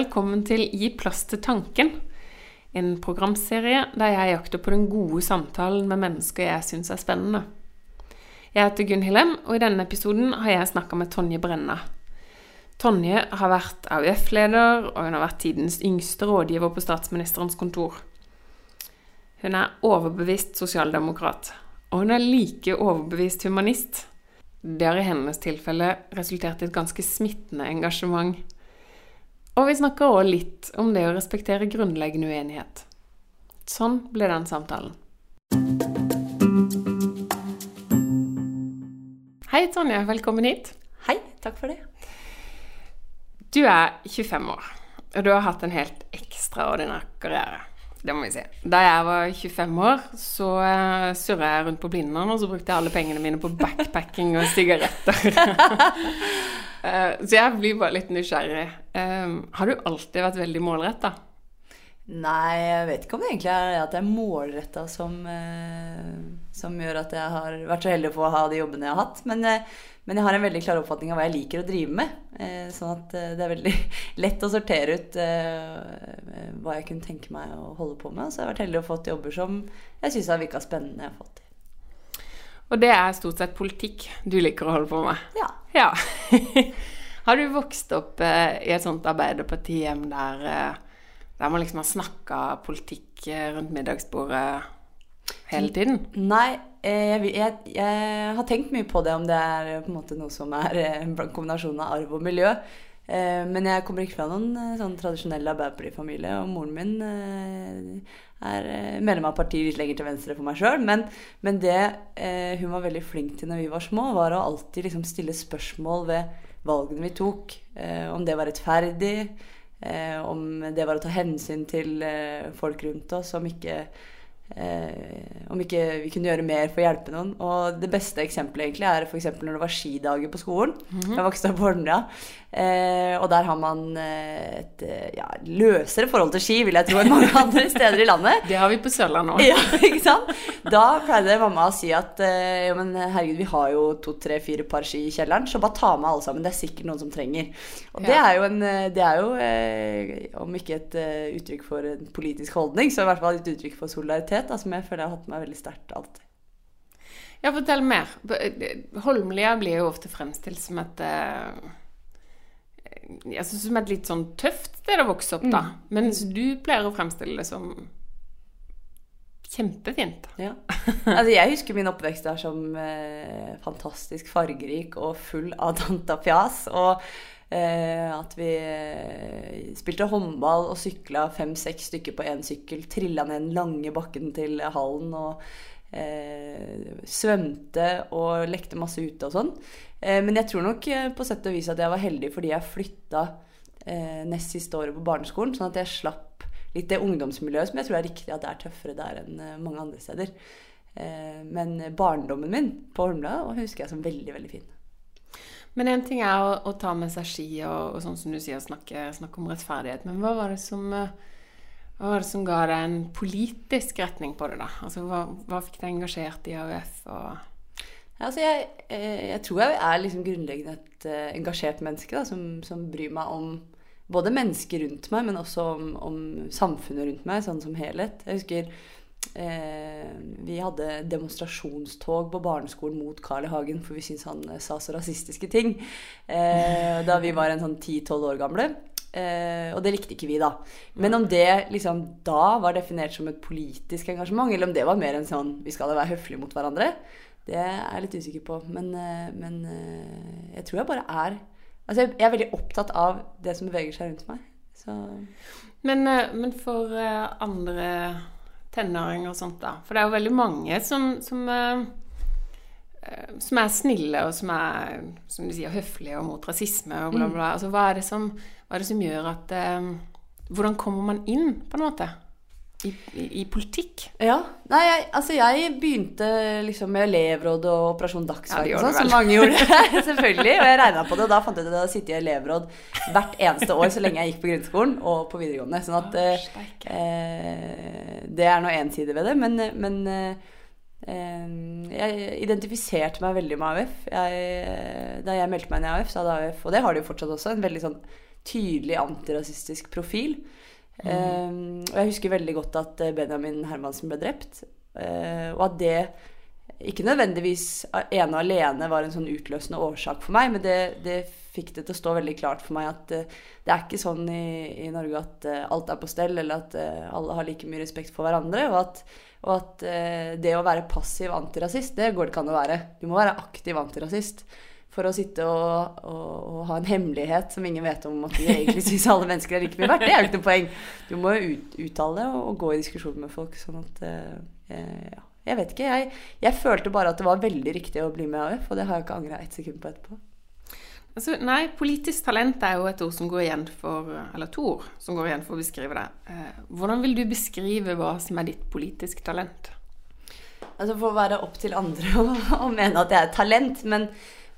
Velkommen til Gi plass til tanken. En programserie der jeg jakter på den gode samtalen med mennesker jeg syns er spennende. Jeg heter Gunn Hillem, og i denne episoden har jeg snakka med Tonje Brenna. Tonje har vært AUF-leder, og hun har vært tidens yngste rådgiver på statsministerens kontor. Hun er overbevist sosialdemokrat, og hun er like overbevist humanist. Det har i hennes tilfelle resultert i et ganske smittende engasjement. Og vi snakker òg litt om det å respektere grunnleggende uenighet. Sånn ble den samtalen. Hei, Tonje. Velkommen hit. Hei, takk for det. Du er 25 år, og du har hatt en helt ekstraordinær karriere. Det må vi si. Da jeg var 25 år, så uh, surra jeg rundt på Blindern, og så brukte jeg alle pengene mine på backpacking og sigaretter. uh, så jeg blir bare litt nysgjerrig. Um, har du alltid vært veldig målretta? Nei, jeg vet ikke om det egentlig er at jeg er målretta som, som gjør at jeg har vært så heldig å få ha de jobbene jeg har hatt. Men, men jeg har en veldig klar oppfatning av hva jeg liker å drive med. Sånn at det er veldig lett å sortere ut hva jeg kunne tenke meg å holde på med. Så jeg har vært heldig å fått jobber som jeg syns har virka spennende. jeg har fått Og det er stort sett politikk du liker å holde på med? Ja. ja. har du vokst opp eh, i et sånt arbeiderpartihjem der, eh, der man liksom har snakka politikk eh, rundt middagsbordet hele tiden? Nei, jeg, jeg, jeg, har tenkt mye på det, om det er på en måte noe som er en kombinasjon av arv og miljø. Eh, men jeg kommer ikke fra noen eh, sånn tradisjonell Arbeiderparti-familie. Og moren min eh, er medlem av partiet litt lenger til venstre for meg sjøl. Men, men, det hun var veldig flink til når vi var små, var å alltid liksom stille spørsmål ved valgene vi tok. om det var rettferdig, om det var å ta hensyn til folk rundt oss, om ikke Eh, om ikke vi kunne gjøre mer for å hjelpe noen. Og det beste eksempelet egentlig er f.eks. når det var skidager på skolen. Mm -hmm. Jeg vokste opp på Holmlia. Eh, og der har man eh, et eh, ja, løsere forhold til ski, vil jeg tro, enn mange andre steder i landet. Det har vi på Sørlandet òg. Ja, ikke sant? Da pleide mamma å si at eh, ja, men herregud, vi har jo to, tre, fire par ski i kjelleren, så bare ta med alle sammen. Det er sikkert noen som trenger. Og ja. det er jo, en, det er jo eh, om ikke et uttrykk for en politisk holdning, så i hvert fall et uttrykk for solidaritet identitet da, som jeg føler jeg har hatt meg veldig sterkt alltid. Ja, fortell mer. Holmlia blir jo ofte fremstilt som et eh, jeg synes som et litt sånn tøft sted å vokse opp, da. Mm. Mens du pleier å fremstille det som kjempefint. Ja. Altså, jeg husker min oppvekst der som eh, fantastisk fargerik og full av tanta fjas. Og at vi eh, spilte håndball og sykla fem-seks stykker på én sykkel. Trilla ned den lange bakken til hallen og eh, svømte og lekte masse ute og sånn. Eh, men jeg tror nok eh, på sett og vis at jeg var heldig fordi jeg flytta eh, nest siste året på barneskolen. Sånn at jeg slapp litt det ungdomsmiljøet som jeg tror er riktig at det er tøffere der enn mange andre steder. men barndommen min på Holmlia husker jeg som veldig, veldig fin. Men én ting er å, å, ta med seg ski og, og sånn som du sier, snakke, snakke, om rettferdighet. Men hva var det som eh, hva var det som ga deg en politisk retning på det, da? Altså, hva, hva fikk deg engasjert i AUF? Og altså jeg, eh, jeg, tror jeg er liksom grunnleggende et uh, engasjert menneske da, som, som, bryr meg om både mennesker rundt meg, men også om, om samfunnet rundt meg, sånn som helhet. Jeg husker Eh, vi hadde demonstrasjonstog på barneskolen mot Carl I. Hagen, for vi syntes han eh, sa så rasistiske ting. Eh, da vi var en sånn 10-12 år gamle. Eh, og det likte ikke vi, da. Men om det liksom da var definert som et politisk engasjement, eller om det var mer enn sånn vi skal være høflige mot hverandre, det er jeg litt usikker på. Men, eh, men eh, jeg tror jeg bare er Altså, jeg er veldig opptatt av det som beveger seg rundt meg. Så. Men, men for andre tenåringer og sånt, da. For det er jo veldig mange som, som, uh, som er snille, og som er som du sier, høflige og mot rasisme og bla, bla. Mm. Altså, hva, er som, hva, er det som, gjør at uh, Hvordan kommer man inn, på en måte? I, i, i, politikk? Ja. Nei, jeg, altså jeg begynte liksom med elevråd og Operasjon Dagsverk ja, sånn, som mange gjorde. Selvfølgelig. Og jeg regna på det, og da fant jeg ut at jeg hadde sittet i elevråd hvert eneste år så lenge jeg gikk på grunnskolen og på videregående. Sånn at eh, eh, Det er nå én side ved det. Men, men, eh, Jeg identifiserte meg veldig med AUF. Jeg, da jeg meldte meg inn i AUF, så hadde AUF, og det har de jo fortsatt også, en veldig sånn tydelig antirasistisk profil. Mm. Og jeg husker veldig godt at Benjamin Hermansen ble drept. Uh, og at det ikke nødvendigvis ene og alene var en sånn utløsende årsak for meg, men det, det fikk det til å stå veldig klart for meg at uh, det er ikke sånn i, i Norge at uh, alt er på stell, eller at alle har like mye respekt for hverandre. og at og at eh, det å være passiv antirasist, det går det ikke an å være. Du må være aktiv antirasist. For å sitte og, og, og, ha en hemmelighet som ingen vet om at de egentlig syns alle mennesker er like mye verdt, det er jo ikke noe poeng. Du må ut, uttale og, og, gå i diskusjon med folk. Sånn at eh, ja, Jeg vet ikke. Jeg, jeg, følte bare at det var veldig riktig å bli med AUF, og det har jeg ikke angra ett sekund på etterpå. Altså, nei, politisk talent er jo et ord som går igjen for Eller to ord som går igjen for å beskrive det. Eh, hvordan vil du beskrive hva som er ditt politisk talent? Altså For å være opp til andre å, å mene at jeg er talent, men,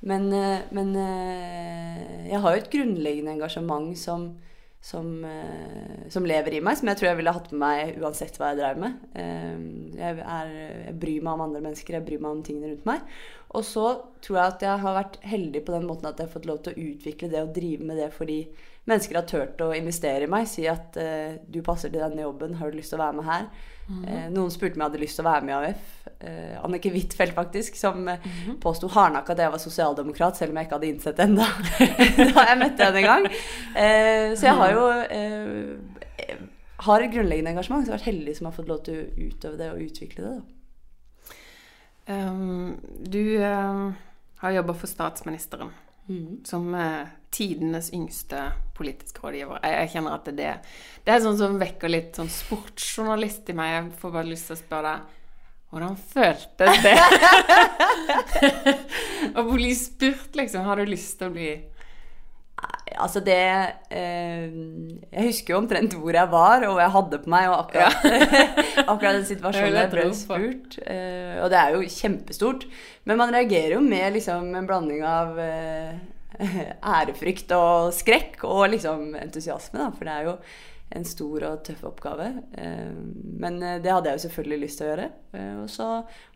men, eh, men, eh, jeg har jo et grunnleggende engasjement som, som, som, lever i meg, som jeg tror jeg ville hatt med meg uansett hva jeg drev med. Jeg, er, jeg bryr meg om andre mennesker, jeg bryr meg om tingene rundt meg. Og så tror jeg at jeg har vært heldig på den måten at jeg har fått lov til å utvikle det og drive med det fordi mennesker har turt å investere i meg. Si at du passer til denne jobben, har du lyst til å være med her? Mm -hmm. noen spurte meg om jeg hadde lyst til å være med i AUF. Eh, Annike Huitfeldt, faktisk, som mm -hmm. påsto hardnakka at jeg var sosialdemokrat, selv om jeg ikke hadde innsett det ennå da jeg møtte henne en gang. så jeg har jo har et grunnleggende engasjement, så jeg har vært heldig som har fått lov til å utøve det og utvikle det. da. Um, du uh, har jobba for statsministeren mm. som uh, tidenes yngste politiske rådgiver. Jeg, jeg kjenner at det, det er sånn som vekker litt sånn sportsjournalist i meg. Jeg får bare lyst til å spørre deg hvordan føltes det? Å bli spurt, liksom. Har du lyst til å bli Altså det eh, Jeg husker jo omtrent hvor jeg var, og hva jeg hadde på meg, og akkurat, akkurat den situasjonen jeg ble spurt. Eh, og det er jo kjempestort. Men man reagerer jo med liksom, en blanding av eh, ærefrykt og skrekk, og liksom entusiasme, da. For det er jo en stor og tøff oppgave. Eh, men eh, det hadde jeg jo selvfølgelig lyst til å gjøre. Eh, og så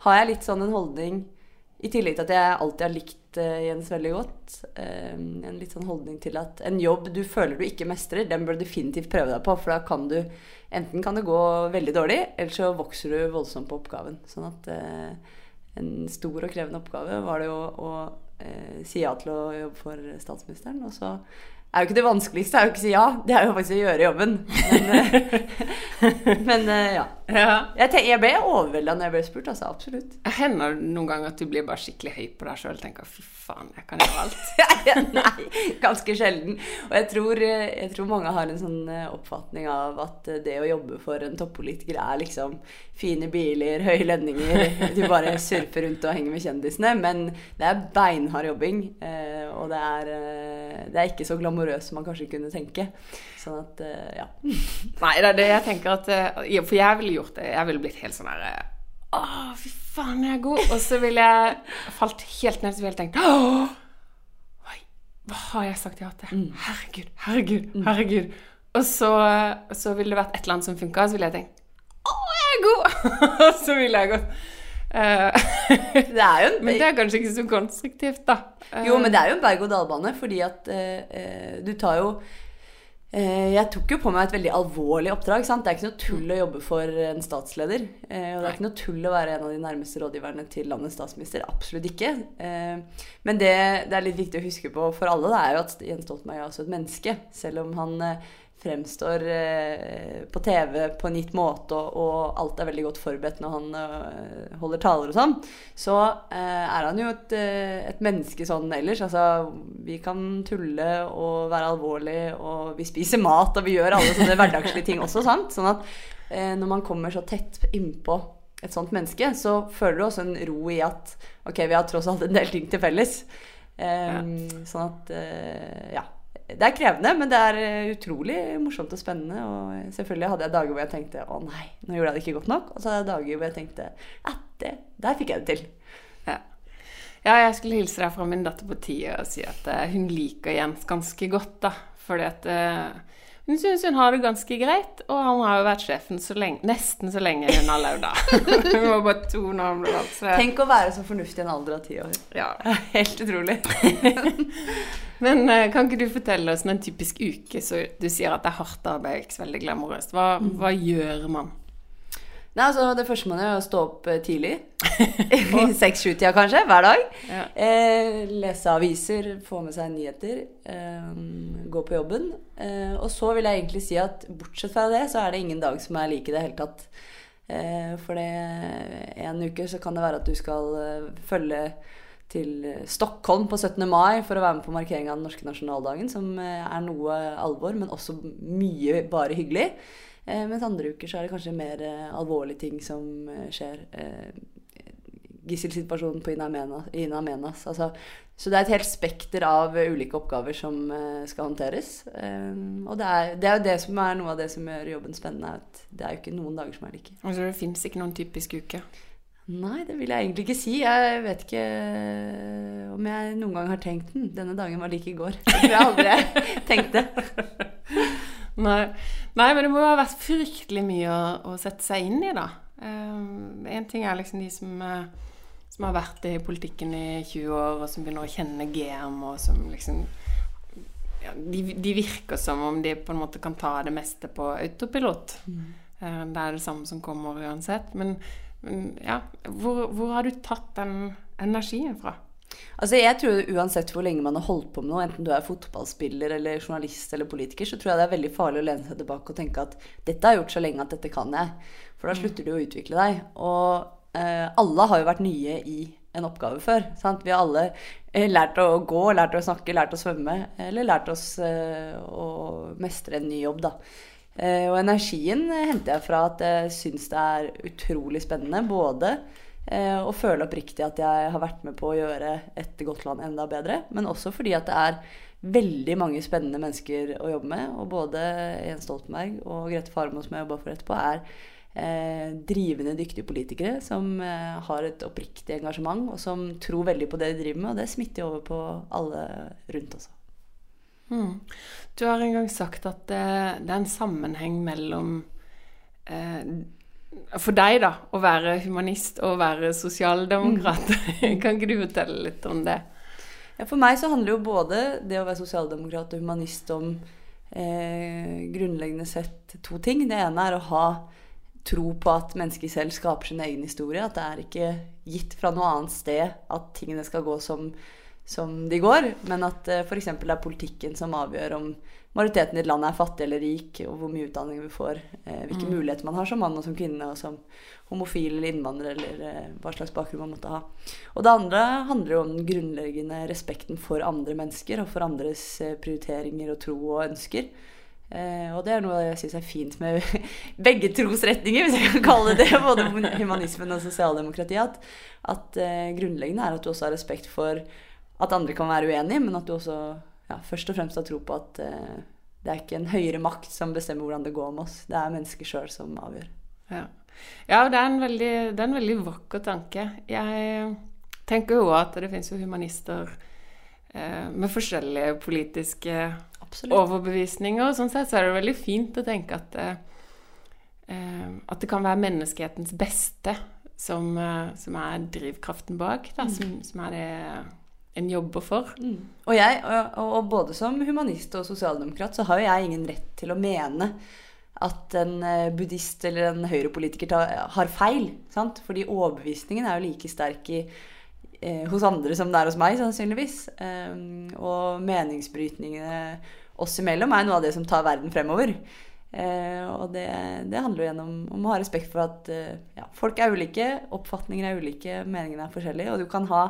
har jeg litt sånn en holdning i tillegg til at jeg alltid har likt uh, Jens veldig godt. Uh, en litt sånn holdning til at en jobb du føler du ikke mestrer, den bør du definitivt prøve deg på. For da kan du Enten kan det gå veldig dårlig, eller så vokser du voldsomt på oppgaven. Sånn at uh, en stor og krevende oppgave var det jo å si ja til å jobbe for statsministeren. Og så er jo ikke det vanskeligste er jo ikke å si ja. Det er jo faktisk å gjøre jobben. Men, eh, men eh, ja. ja. Jeg, tenk, jeg, ble overvelda når jeg ble spurt, altså. Absolutt. Hender det noen ganger at du blir bare skikkelig høy på deg sjøl og tenker fy faen, jeg kan gjøre alt? Nei, ganske sjelden. Og jeg tror, eh, jeg tror, mange har en sånn oppfatning av at det å jobbe for en toppolitiker er liksom fine biler, høye lønninger, du bare surfer rundt og henger med kjendisene. Men det er beinhard jobbing, og det er, det er ikke så glamorøst glamorøs som man kanskje kunne tenke. Sånn at, uh, ja. Nei, det er det jeg tenker at uh, For jeg ville gjort det. Jeg ville blitt helt sånn herre uh, Å, fy faen, jeg er god. Og så ville jeg falt helt ned, så ville jeg tenkt Åh, hva har jeg sagt ja til? Mm. Herregud, herregud, mm. herregud. Og så, så ville det vært et eller annet som funka, så ville jeg tenkt Å, jeg er god! Og så ville jeg gått det er jo en, men det er kanskje ikke så konstruktivt, da. Jo, men det er jo en berg-og-dal-bane, fordi at uh, du tar jo uh, Jeg tok jo på meg et veldig alvorlig oppdrag. Sant? Det er ikke noe tull å jobbe for en statsleder. Uh, og det er ikke noe tull å være en av de nærmeste rådgiverne til landets statsminister. Absolutt ikke. men det, det, er litt viktig å huske på for alle, det er jo at Jens Stoltenberg er også et menneske. Selv om han fremstår eh, på TV på en gitt måte, og, alt er veldig godt forberedt når han eh, holder taler og sånn, så eh, er han jo et, et, menneske sånn ellers. Altså, vi kan tulle og være alvorlig, og vi spiser mat, og vi gjør alle sånne hverdagslige ting også, sant? Sånn at når man kommer så tett innpå et sånt menneske, så føler du også en ro i at ok, vi har tross alt en del ting til felles. Ja. Sånn at ja det er krevende, men det er eh, utrolig morsomt og spennende. Og selvfølgelig hadde jeg dager hvor jeg tenkte å nei, nå gjorde jeg det ikke godt nok. Og så hadde jeg dager hvor jeg tenkte at det, der fikk jeg det til. Ja. ja. jeg skulle hilse deg fra min datter på ti og si at uh, hun liker Jens ganske godt, da. Fordi at uh, Hun syns hun har det ganske greit, og han har jo vært sjefen så lenge, nesten så lenge hun har levd, da. Hun var bare to når han ble valgt. Tenk å være så fornuftig i en alder av ti år. Ja. Helt utrolig. Men eh, kan ikke du fortelle oss en typisk uke? Så du sier at det er hardt arbeid, ikke så veldig glamorøst. Hva, hva gjør man? Nei, altså Det første man gjør, er å stå opp eh, tidlig. I Seks-sju-tida kanskje, hver dag. Ja. Eh, lese aviser, få med seg nyheter. Eh, gå på jobben. Eh, og så vil jeg egentlig si at bortsett fra det, så er det ingen dag som er lik i det hele tatt. Eh, for det en uke så kan det være at du skal eh, følge til Stockholm på 17. mai for å være med på markeringa av den norske nasjonaldagen, som er noe alvor, men også mye bare hyggelig. Eh, mens andre uker så er det kanskje mer eh, alvorlige ting som eh, skjer. Gisselsituasjonen på In Amenas. In Amenas. Altså, så det er et helt spekter av ulike oppgaver som skal håndteres. Og det er, det er jo det som er noe av det som gjør jobben spennende. At det er jo ikke noen dager som er like. Altså, det fins ikke noen typisk uke. Nei, det vil jeg egentlig ikke si. Jeg vet ikke om jeg noen gang har tenkt den, denne dagen var like i går. Det tror jeg aldri jeg tenkte. Nei. Nei, men det må jo ha vært fryktelig mye å, å sette seg inn i, da. Én ting er liksom de som, eh, som har vært i politikken i 20 år, og som begynner å kjenne GM, og som liksom ja, de, de virker som om de på en måte kan ta det meste på autopilot. Eh, Det er det samme som kommer uansett. Men, men ja, hvor, hvor har du tatt den energien fra? Altså jeg tror Uansett hvor lenge man har holdt på med noe, enten du er fotballspiller eller journalist eller politiker, så tror jeg det er veldig farlig å lene seg tilbake og tenke at dette har jeg gjort så lenge at dette kan jeg. For da slutter du å utvikle deg. Og eh, alle har jo vært nye i en oppgave før. Sant? Vi har alle eh, lært å gå, lært å snakke, lært å svømme, eller lært oss eh, å mestre en ny jobb, da. Eh, og energien henter jeg fra at jeg syns det er utrolig spennende. Både eh, å føle oppriktig at jeg har vært med på å gjøre et godt land enda bedre, men også fordi at det er veldig mange spennende mennesker å jobbe med. Og både Jens Stoltenberg og Grete Farmo, som jeg jobba for etterpå, er eh, drivende dyktige politikere som eh, har et oppriktig engasjement, og som tror veldig på det de driver med, og det smitter jo over på alle rundt også. Mm. Du har en gang sagt at det, det er en sammenheng mellom eh, For deg, da, å være humanist og være sosialdemokrat. kan ikke du fortelle litt om det? Ja, for meg så handler jo både det å være sosialdemokrat og humanist om eh, grunnleggende sett to ting. Det ene er å ha tro på at mennesket selv skaper sin egen historie. At det er ikke gitt fra noe annet sted at tingene skal gå som, som de går. Men at eh, f.eks. det er politikken som avgjør om majoriteten i et land er fattig eller rik, og hvor mye utdanning vi får. Eh, hvilke muligheter man har som mann og som kvinne, og som homofil eller innvandrer, eller eh, hva slags bakgrunn man måtte ha. Og det andre handler jo om den grunnleggende respekten for andre mennesker og for andres eh, prioriteringer og tro og ønsker. Eh, og det er noe jeg syns er fint med begge trosretninger, hvis jeg kan kalle det det. Både humanismen og sosialdemokratiet. At, at eh, grunnleggende er at du også har respekt for at andre kan være uenige, men at du også ja, først og fremst har tro på at eh, det er ikke en høyere makt som bestemmer hvordan det går med oss. Det er mennesker sjøl som avgjør. Ja, ja det, er en veldig, det er en veldig vakker tanke. Jeg tenker jo at det finnes jo humanister eh, med forskjellige politiske Absolutt. overbevisninger. Sånn sett så er det veldig fint å tenke at, eh, at det kan være menneskehetens beste som, eh, som er drivkraften bak, da, som, som er det en jobber for. Mm. Og jeg, og, og både som humanist og sosialdemokrat, så har jo jeg ingen rett til å mene at en eh, buddhist eller en høyrepolitiker har feil. Sant? Fordi overbevisningen er jo like sterk i, eh, hos andre som det er hos meg, sannsynligvis. Um, og meningsbrytningene oss imellom er noe av det som tar verden fremover. Eh, og det, det handler jo gjennom om å ha respekt for at eh, ja, folk er ulike, oppfatninger er ulike, meningene er forskjellige, og du kan ha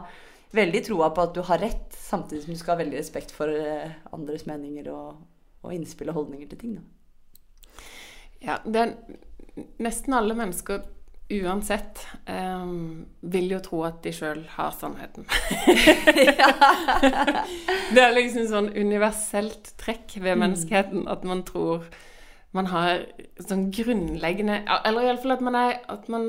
veldig troa på at du har rett, samtidig som du skal ha veldig respekt for eh, andres meninger og, og innspill og holdninger til ting. Da. Ja, er nesten alle mennesker uansett eh, vil jo tro at de sjøl har sannheten. det er liksom sånn universelt trekk ved menneskeheten at man tror man har sånn grunnleggende Eller iallfall at man er at man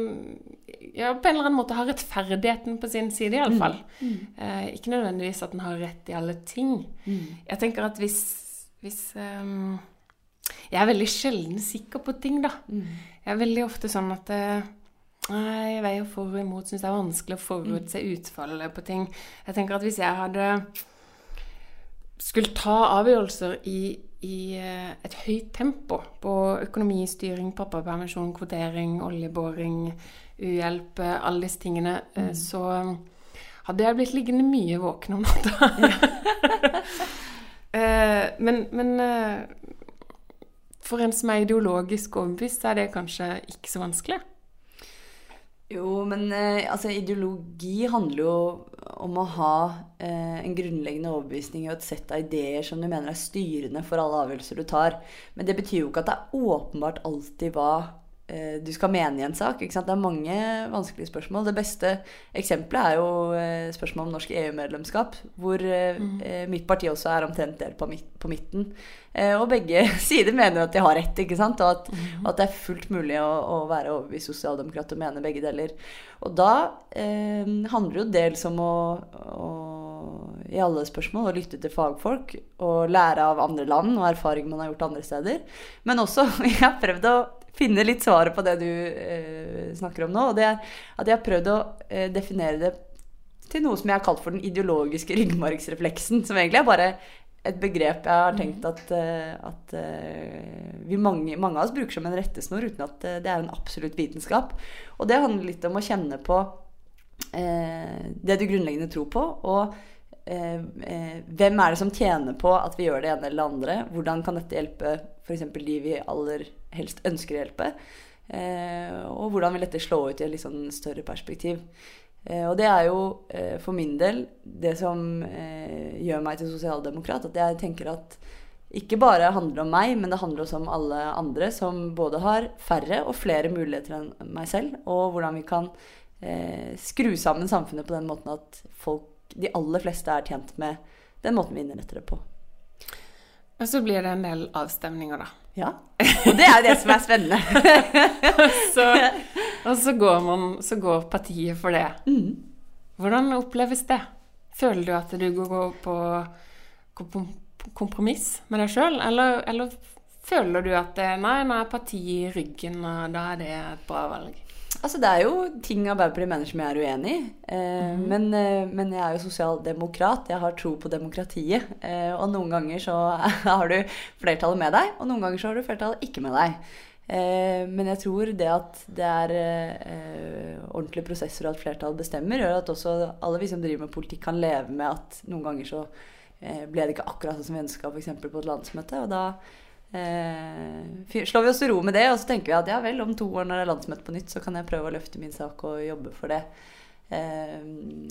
ja, på en eller annen måte har rettferdigheten på sin side, iallfall. Mm. Eh, ikke nødvendigvis at den har rett i alle ting. Jeg tenker at hvis, hvis um, Jeg er veldig sjelden sikker på ting, da. Mm. Jeg er veldig ofte sånn at Nei, jeg veier for og imot. Syns det er vanskelig å forutse utfallet på ting. Jeg tenker at hvis jeg hadde skulle ta avgjørelser i, i eh, et høyt tempo på økonomistyring, pappapermisjon, kvotering, oljeboring, uhjelp, eh, alle disse tingene, mm. så hadde jeg blitt liggende mye våken om natta. Eh, men, men eh, for en som er ideologisk overbevist, så er det kanskje ikke så vanskelig. Jo, men eh, altså, ideologi handler jo om å ha eh, en grunnleggende overbevisning og et sett av ideer som du mener er styrende for alle avgjørelser du tar. Men det betyr jo ikke at det er åpenbart alltid hva du skal mene i en sak. Det er mange vanskelige spørsmål. Det beste eksempelet er jo eh, spørsmålet om norsk EU-medlemskap, hvor mm. eh, mitt parti også er omtrent delt på, midt, på midten. Eh, og begge sider mener jo at de har rett, og at, og at det er fullt mulig å, å være overbevist sosialdemokrat og mene begge deler. Og da eh, handler jo dels om å, å i alle spørsmål å lytte til fagfolk og lære av andre land og erfaring man har gjort andre steder. Men også Jeg har prøvd å finne litt svaret på det du eh, snakker om nå. Og det er at jeg har prøvd å eh, definere det til noe som jeg har kalt for den ideologiske ryggmargsrefleksen. Som egentlig er bare et begrep jeg har tenkt at, eh, at eh, vi mange, mange av oss bruker som en rettesnor uten at eh, det er en absolutt vitenskap. Og det handler litt om å kjenne på eh, det du grunnleggende tror på. og hvem er det som tjener på at vi gjør det ene eller det andre? Hvordan kan dette hjelpe f.eks. de vi aller helst ønsker å hjelpe? Eh, og hvordan vil dette slå ut i et litt sånn større perspektiv? Eh, og det er jo eh, for min del det som gjør meg til sosialdemokrat. At jeg tenker at ikke bare handler om meg, men det handler også om alle andre som både har færre og flere muligheter enn meg selv, og hvordan vi kan eh, skru sammen samfunnet på den måten at folk, de aller fleste er tjent med den måten vi innretter det på. Og så blir det en del avstemninger, da. Ja, Og det er det som er spennende. Så, og så går, man, så går partiet for det. Mm. Hvordan oppleves det? Føler du at du går på kom- kompromiss med deg sjøl, eller, eller føler du at det, nei, nå er partiet i ryggen, og da er det et bra valg? Altså, det er jo ting Arbeiderpartiet mener som jeg er uenig i. Eh, men, eh, men jeg er jo sosialdemokrat. Jeg har tro på demokratiet. Eh, og noen ganger så har du flertallet med deg, og noen ganger så har du flertallet ikke med deg. Eh, men jeg tror det at det er eh, ordentlige prosesser og at flertallet bestemmer, gjør at også alle vi som driver med politikk, kan leve med at noen ganger så eh, ble det ikke akkurat sånn som vi ønska f.eks. på et landsmøte. Og da eh, slår vi oss til ro med det, og så tenker vi at ja vel, om to år når det er landsmøte på nytt, så kan jeg prøve å løfte min sak og jobbe for det. Eh,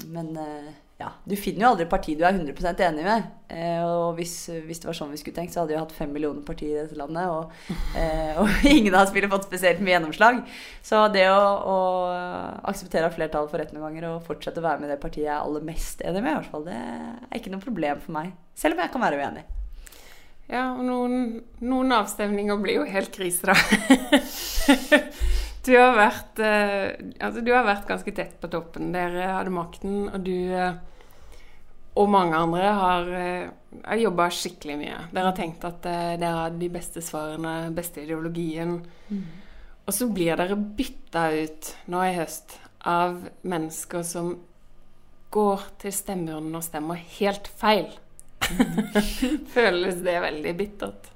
men eh, ja, du finner jo aldri parti du er 100% enig med. Eh, og hvis, hvis det var sånn vi skulle tenkt, så hadde vi hatt fem millioner partier i dette landet. Og, eh, og ingen av oss ville fått spesielt mye gjennomslag. Så det å, å akseptere flertallet for rett noen ganger og fortsette å være med det partiet jeg er aller mest enig med, i hvert fall, det er ikke noe problem for meg. Selv om jeg kan være uenig. Ja, og noen, noen avstemninger blir jo helt krise, da. du, har vært, eh, altså, du har vært ganske tett på toppen. Dere hadde makten, og du eh, og mange andre har, eh, har jobba skikkelig mye. Dere har tenkt at dere har de beste svarene, beste ideologien. Og så blir dere bytta ut nå i høst av mennesker som går til stemmeurnen og stemmer helt feil. Føles det veldig bittert?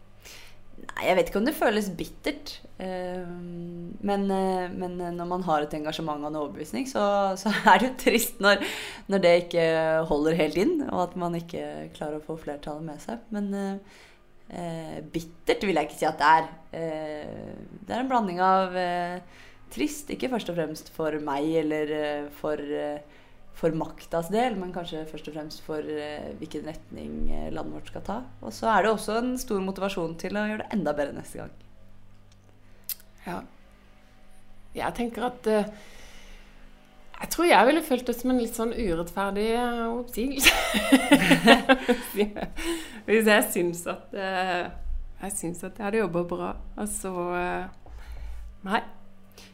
Nei, jeg vet ikke om det føles bittert. Eh, Men, eh, men når man har et engasjement og en overbevisning, så, så er det jo trist når, når det ikke holder helt inn, og at man ikke klarer å få flertallet med seg. Men eh, eh, bittert vil jeg ikke si at det er. Eh, det er en blanding av eh, trist, ikke først og fremst for meg eller eh, for, eh, for maktas del, men kanskje først og fremst for eh, hvilken retning eh, landet vårt skal ta. Og så er det også en stor motivasjon til å gjøre det enda bedre neste gang. Ja. Jeg tenker at eh, Jeg tror jeg ville følt det som en litt sånn urettferdig oppsigelse. Hvis jeg syns at eh, Jeg syns at jeg hadde jobba bra, og så Nei.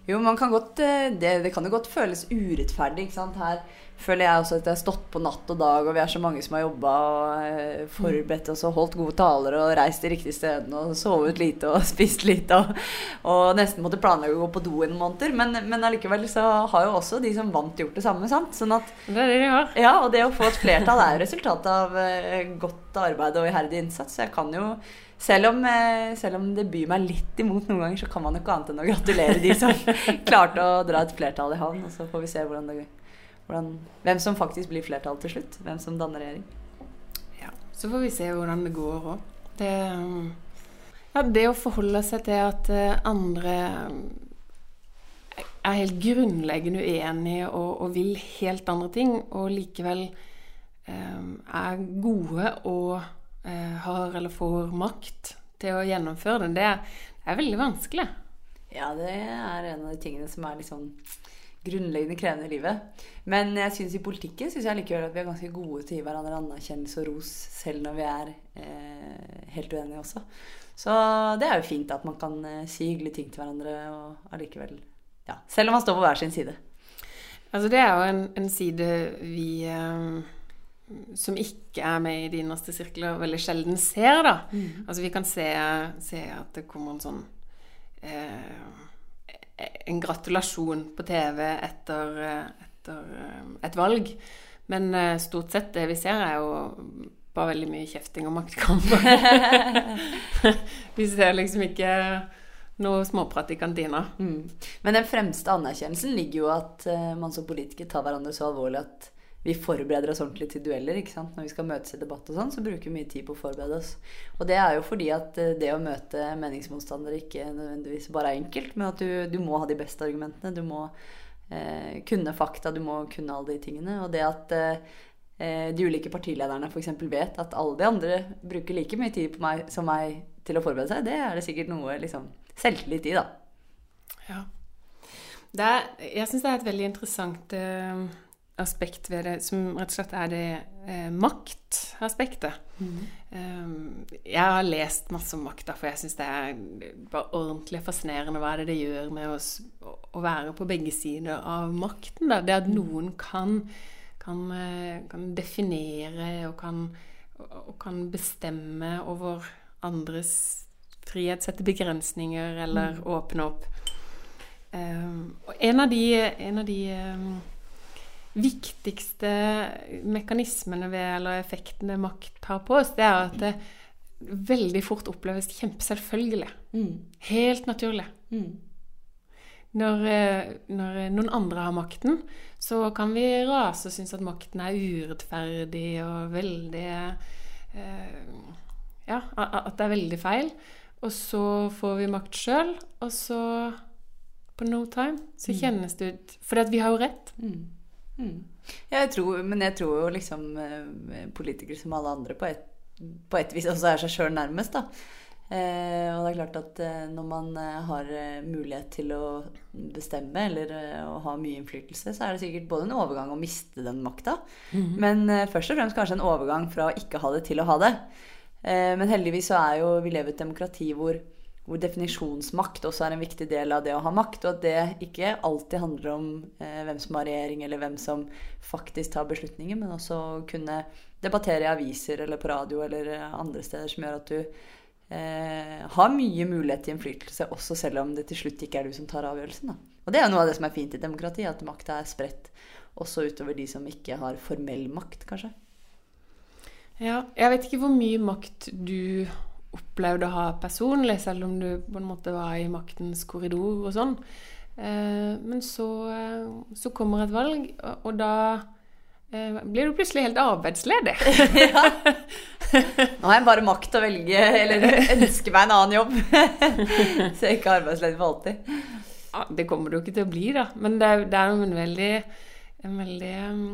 Jo, man kan godt, det, det kan jo godt føles urettferdig. ikke sant? Her, føler jeg også at jeg har stått på natt og dag, og vi er så mange som har jobba og eh, forberedt oss og holdt gode taler og reist de riktige stedene og sovet lite og spist lite og, og nesten måtte planlegge å gå på do i noen måneder. Men, men allikevel så har jo også de som vant, gjort det samme, sant? Sånn at Det er det de har. Ja, og det å få et flertall er jo resultatet av eh, godt arbeid og iherdig innsats. Så jeg kan jo selv om, eh, selv om det byr meg litt imot noen ganger, så kan man jo ikke annet enn å gratulere de som klarte å dra et flertall i havn. Og så får vi se hvordan det, hvordan, hvem som faktisk blir flertall til slutt. Hvem som danner regjering. Ja, Så får vi se hvordan det går òg. Det, um, ja, det å forholde seg til at eh, andre um, er helt grunnleggende uenige og, og vil helt andre ting, og likevel eh, er gode og eh, har eller får makt til å gjennomføre det, det er, det er veldig vanskelig. Ja, det er en av de tingene som er litt sånn grunnleggende krevende i livet. Men jeg synes i politikken synes jeg likevel at vi er ganske gode til å gi hverandre anerkjennelse og ros, selv når vi er eh, helt uenige også. Så det er jo fint at man kan eh, si hyggelige ting til hverandre og allikevel ja, Selv om man står på hver sin side. Altså det er jo en, en side vi eh, som ikke er med i de innerste sirkler, veldig sjelden ser, da. Mm. Altså vi kan se, se at det kommer en sånn eh, En gratulasjon på TV etter, eh, etter eh, et valg. Men eh, stort sett det vi ser, er jo bare veldig mye kjefting og maktkamp. vi ser liksom ikke noe småprat i kantina. Mm. Men den fremste anerkjennelsen ligger jo at man som politiker tar hverandre så alvorlig at vi forbereder oss ordentlig til dueller. ikke sant? Når vi skal møtes i debatt og sånn, så bruker vi mye tid på å forberede oss. Og det er jo fordi at uh, det å møte meningsmotstandere ikke nødvendigvis bare er enkelt, men at du, du må ha de beste argumentene. Du må eh, kunne fakta, du må kunne alle de tingene. Og det at de ulike partilederne f.eks. vet at alle de andre bruker like mye tid på meg som meg til å forberede seg, det er det sikkert noe liksom selvtillit i, da. Ja. Er, jeg syns det er et veldig interessant eh, aspekt ved det, som rett og slett er det eh, maktaspektet. Mm. Um, jeg har lest masse om makta, for jeg syns det er bare ordentlig fascinerende hva det det gjør med oss å være på begge sider av makten. Da. Det at noen kan, kan, kan definere og kan, og kan bestemme over andres frihet, sette begrensninger eller mm. åpne opp. Um, og en av de, en av de um, viktigste mekanismene ved, eller effektene makt har på oss, det er at det veldig fort oppleves kjempeselvfølgelig. Mm. Helt naturlig. Mm. Når, eh, når, noen andre har makten, så kan vi rase og synes at makten er urettferdig og veldig eh, Ja, at det er veldig feil. Og så får vi makt sjøl, og så på no time så mm. kjennes det ut For vi har jo rett. Mm. Mm. Jeg tror, men jeg tror jo liksom eh, politikere som alle andre på et, på et vis også er seg sjøl nærmest, da. Eh, og det er klart at eh, når man eh, har eh, mulighet til å bestemme eller eh, å ha mye innflytelse, så er det sikkert både en overgang å miste den makta, -hmm. men først og fremst kanskje en overgang fra å ikke ha det til å ha det. Eh, men heldigvis så er jo vi lever i et demokrati hvor, hvor, definisjonsmakt også er en viktig del av det å ha makt, og at det ikke alltid handler om eh, hvem som har regjering, eller hvem som faktisk tar beslutninger, men også kunne debattere i aviser eller på radio eller eh, andre steder som gjør at du eh, har mye mulighet til innflytelse, også selv om det til slutt ikke er du som tar avgjørelsen. Da. Og det er jo noe av det som er fint i demokrati, at makta er spredt også utover de som ikke har formell makt, kanskje. Ja, jeg vet ikke hvor mye makt du opplevde å ha personlig, selv om du på en måte var i maktens korridor og sånn. Eh, men så, eh, så, kommer et valg, og, da eh, blir du plutselig helt arbeidsledig. ja. Nå har jeg bare makt til å velge, eller ønske meg en annen jobb. så jeg er ikke arbeidsledig for alltid. Ja, det kommer du ikke til å bli, da. Men det er, det er en veldig, en veldig um,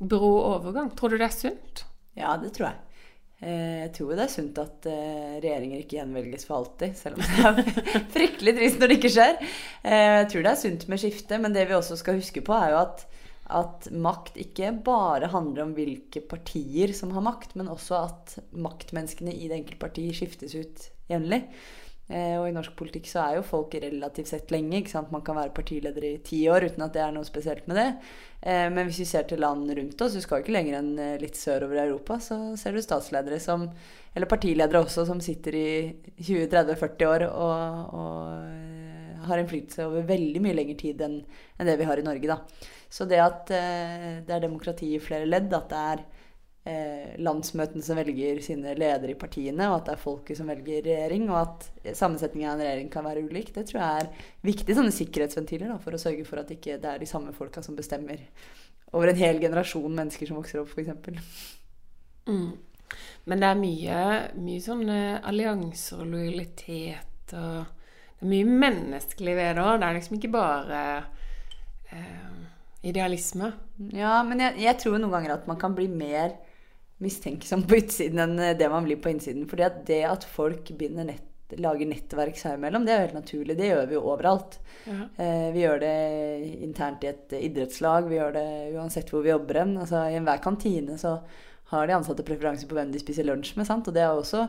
brå overgang. Tror du det er sunt? Ja, det tror jeg. Eh, jeg tror det er sunt at eh, regjeringer ikke gjenvelges for alltid, selv om det er fryktelig trist når det ikke skjer. Eh, jeg tror det er sunt med skifte, men det vi også skal huske på, er jo at, at makt ikke bare handler om hvilke partier som har makt, men også at maktmenneskene i det enkelte parti skiftes ut jevnlig. Eh, og i norsk politikk så er jo folk relativt sett lenge. ikke sant? Man kan være partileder i ti år uten at det er noe spesielt med det. Eh, men hvis vi ser til land rundt oss, du skal ikke lenger enn eh, litt sørover i Europa, så ser du statsledere som Eller partiledere også, som sitter i 20-30-40 år og, og har innflytelse over veldig mye lengre tid enn det vi har i Norge, da. Så det at det er demokrati i flere ledd, at det er eh, landsmøtene som velger sine ledere i partiene, og at det er folket som velger regjering, og at sammensetningen av en regjering kan være ulik, det tror jeg er viktige sånne sikkerhetsventiler da, for å sørge for at ikke det er de samme folka som bestemmer over en hel generasjon mennesker som vokser opp, f.eks. Mm. Men det er mye, mye sånne allianser og lojalitet og Det er mye menneskelig ved det òg. Det er liksom ikke bare eh, idealisme. Ja, men jeg, jeg tror noen ganger at man kan bli mer mistenksom på utsiden enn eh, det man blir på innsiden. Fordi at det at folk nett, lager nettverk seg imellom, det er jo helt naturlig. Det gjør vi jo overalt. Ja. Eh, vi gjør det internt i et idrettslag, vi gjør det uansett hvor vi jobber hen. Altså, I enhver kantine så har de ansatte preferanser på hvem de spiser lunsj med. Sant? Og det er også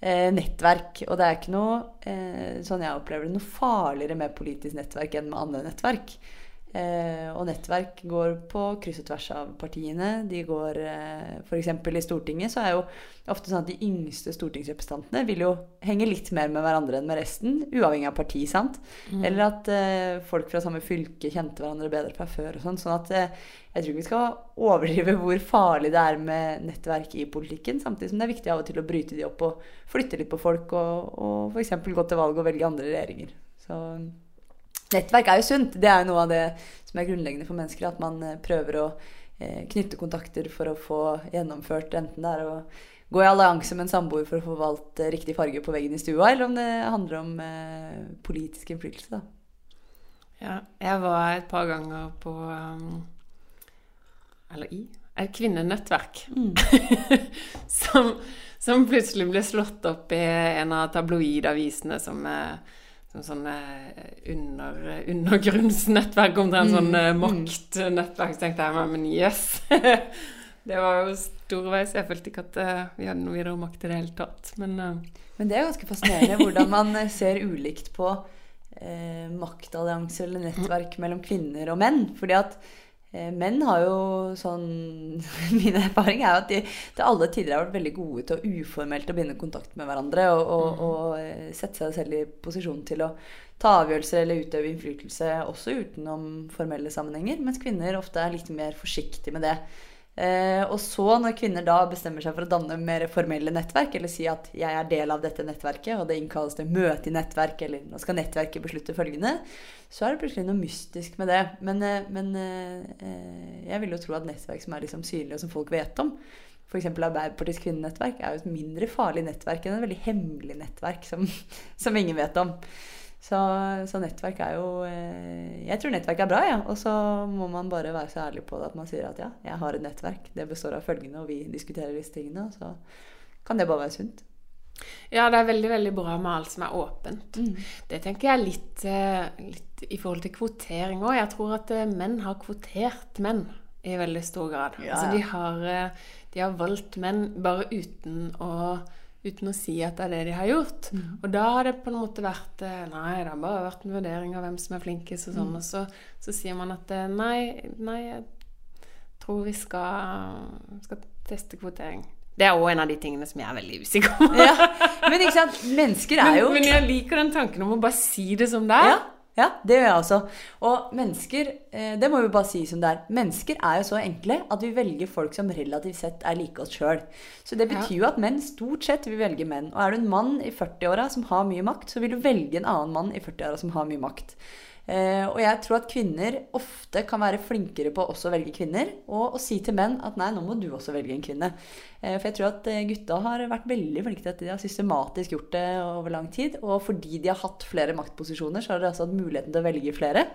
eh, nettverk. Og det er ikke noe, eh, sånn jeg opplever det, noe farligere med politisk nettverk enn med andre nettverk. Eh, og nettverk går på kryss og tvers av partiene. De går eh, F.eks. i Stortinget så er jo ofte sånn at de yngste stortingsrepresentantene vil jo henge litt mer med hverandre enn med resten, uavhengig av parti. sant? Mm. Eller at eh, folk fra samme fylke kjente hverandre bedre fra før. og sånn, sånn at eh, jeg tror ikke vi skal overdrive hvor farlig det er med nettverk i politikken. Samtidig som det er viktig av og til å bryte de opp og flytte litt på folk, og, og f.eks. gå til valg og velge andre regjeringer. Så Nettverk er jo sunt. Det er noe av det som er grunnleggende for mennesker. At man eh, prøver å eh, knytte kontakter for å få gjennomført enten det er å gå i allianse med en samboer for å få valgt eh, riktig farge på veggen i stua, eller om det handler om politisk innflytelse. Ja, jeg var et par ganger på um, Eller i et kvinnenettverk. Mm. som, som, plutselig ble slått opp i en av tabloidavisene som eh, sånn under, undergrunnsnettverk, omtrent sånn mm. sånn maktnettverk. Så tenkte jeg men yes! det var jo storveis. Jeg følte ikke at vi hadde noe videre makt i det hele tatt. Men, uh. men det er ganske fascinerende hvordan man ser ulikt på eh, maktallianser eller nettverk mellom kvinner og menn. fordi at Eh, menn har jo sånn Min erfaring er jo at de til alle tider har vært veldig gode til å uformelt å begynne kontakt med hverandre og, og, mm. og, eh, sette seg selv i posisjon til å ta avgjørelser eller utøve innflytelse også utenom formelle sammenhenger. Mens kvinner ofte er litt mer forsiktige med det. Eh, og så, når kvinner da bestemmer seg for å danne mer formelle nettverk, eller si at 'jeg er del av dette nettverket', og det innkalles til møte i nettverk, eller 'nå skal nettverket beslutte følgende', så er det plutselig noe mystisk med det. Men, eh, men eh, jeg vil jo tro at nettverk som er liksom synlige, og som folk vet om, F.eks. Arbeiderpartiets kvinnenettverk er jo et mindre farlig nettverk enn et veldig hemmelig nettverk som, som ingen vet om. Så, så, nettverk er jo eh, Jeg tror nettverk er bra, ja. Og så må man bare være så ærlig på det at man sier at ja, jeg har et nettverk. Det består av følgende, og vi diskuterer disse tingene. Så kan det bare være sunt. Ja, det er veldig veldig bra med alt som er åpent. Mm. Det tenker jeg litt, eh, litt, i forhold til kvotering òg. Jeg tror at eh, menn har kvotert menn i veldig stor grad. Ja. Altså de har, de har valgt menn bare uten å uten å si at det er det de har gjort. Mm. Og da har det på en måte vært eh, Nei, det har bare vært en vurdering av hvem som er flinkest, og sånn. Mm. Og så, så, sier man at eh, nei, nei, jeg tror vi skal, skal teste kvotering. Det er òg en av de tingene som jeg er veldig usikker på. ja, men ikke sant, mennesker er jo men, men, jeg liker den tanken om å bare si det som det er. Ja. Ja, det gjør jeg også. Og mennesker, eh, det må vi bare si som det er, mennesker er jo så enkle at vi velger folk som relativt sett er like oss sjøl. Så det betyr jo at menn stort sett vil velge menn. Og er du en mann i 40-åra som har mye makt, så vil du velge en annen mann i 40-åra som har mye makt. Uh, og jeg tror at kvinner ofte kan være flinkere på også å velge kvinner, og å si til menn at nei, nå må du også velge en kvinne. Uh, for jeg tror at uh, gutta har vært veldig flinke til dette. De har systematisk gjort det over lang tid. Og fordi de har hatt flere maktposisjoner, så har de altså hatt muligheten til å velge flere.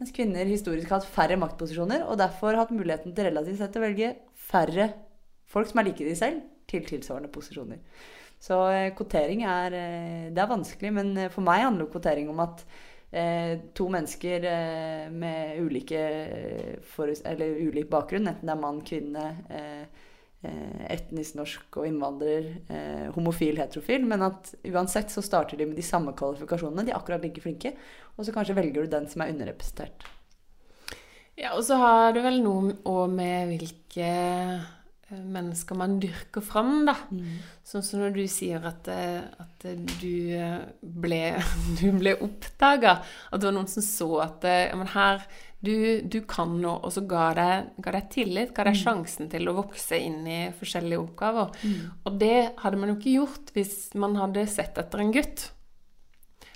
Mens kvinner historisk har hatt færre maktposisjoner, og derfor har hatt muligheten til relativt sett å velge færre folk som er like de selv, til tilsvarende posisjoner. Så kvotering er, det er vanskelig, men for meg handler kvotering om at eh, to mennesker eh, med ulike eller ulik bakgrunn, enten det er mann, kvinne, eh, eh, etnisk norsk og innvandrer, eh, homofil, heterofil. Men at uansett så starter de med de samme kvalifikasjonene. De er akkurat like flinke. Og så kanskje velger du den som er underrepresentert. Ja, og så har du vel noe òg med hvilke eh, mennesker man dyrker fram, da. Sånn som når du sier at, eh, at du eh, ble, du ble oppdaga. At det var noen som så at eh, ja, men her du, du kan noe, og så ga deg, ga deg tillit, ga deg sjansen til å vokse inn i forskjellige oppgaver. Og det hadde man jo ikke gjort hvis man hadde sett etter en gutt.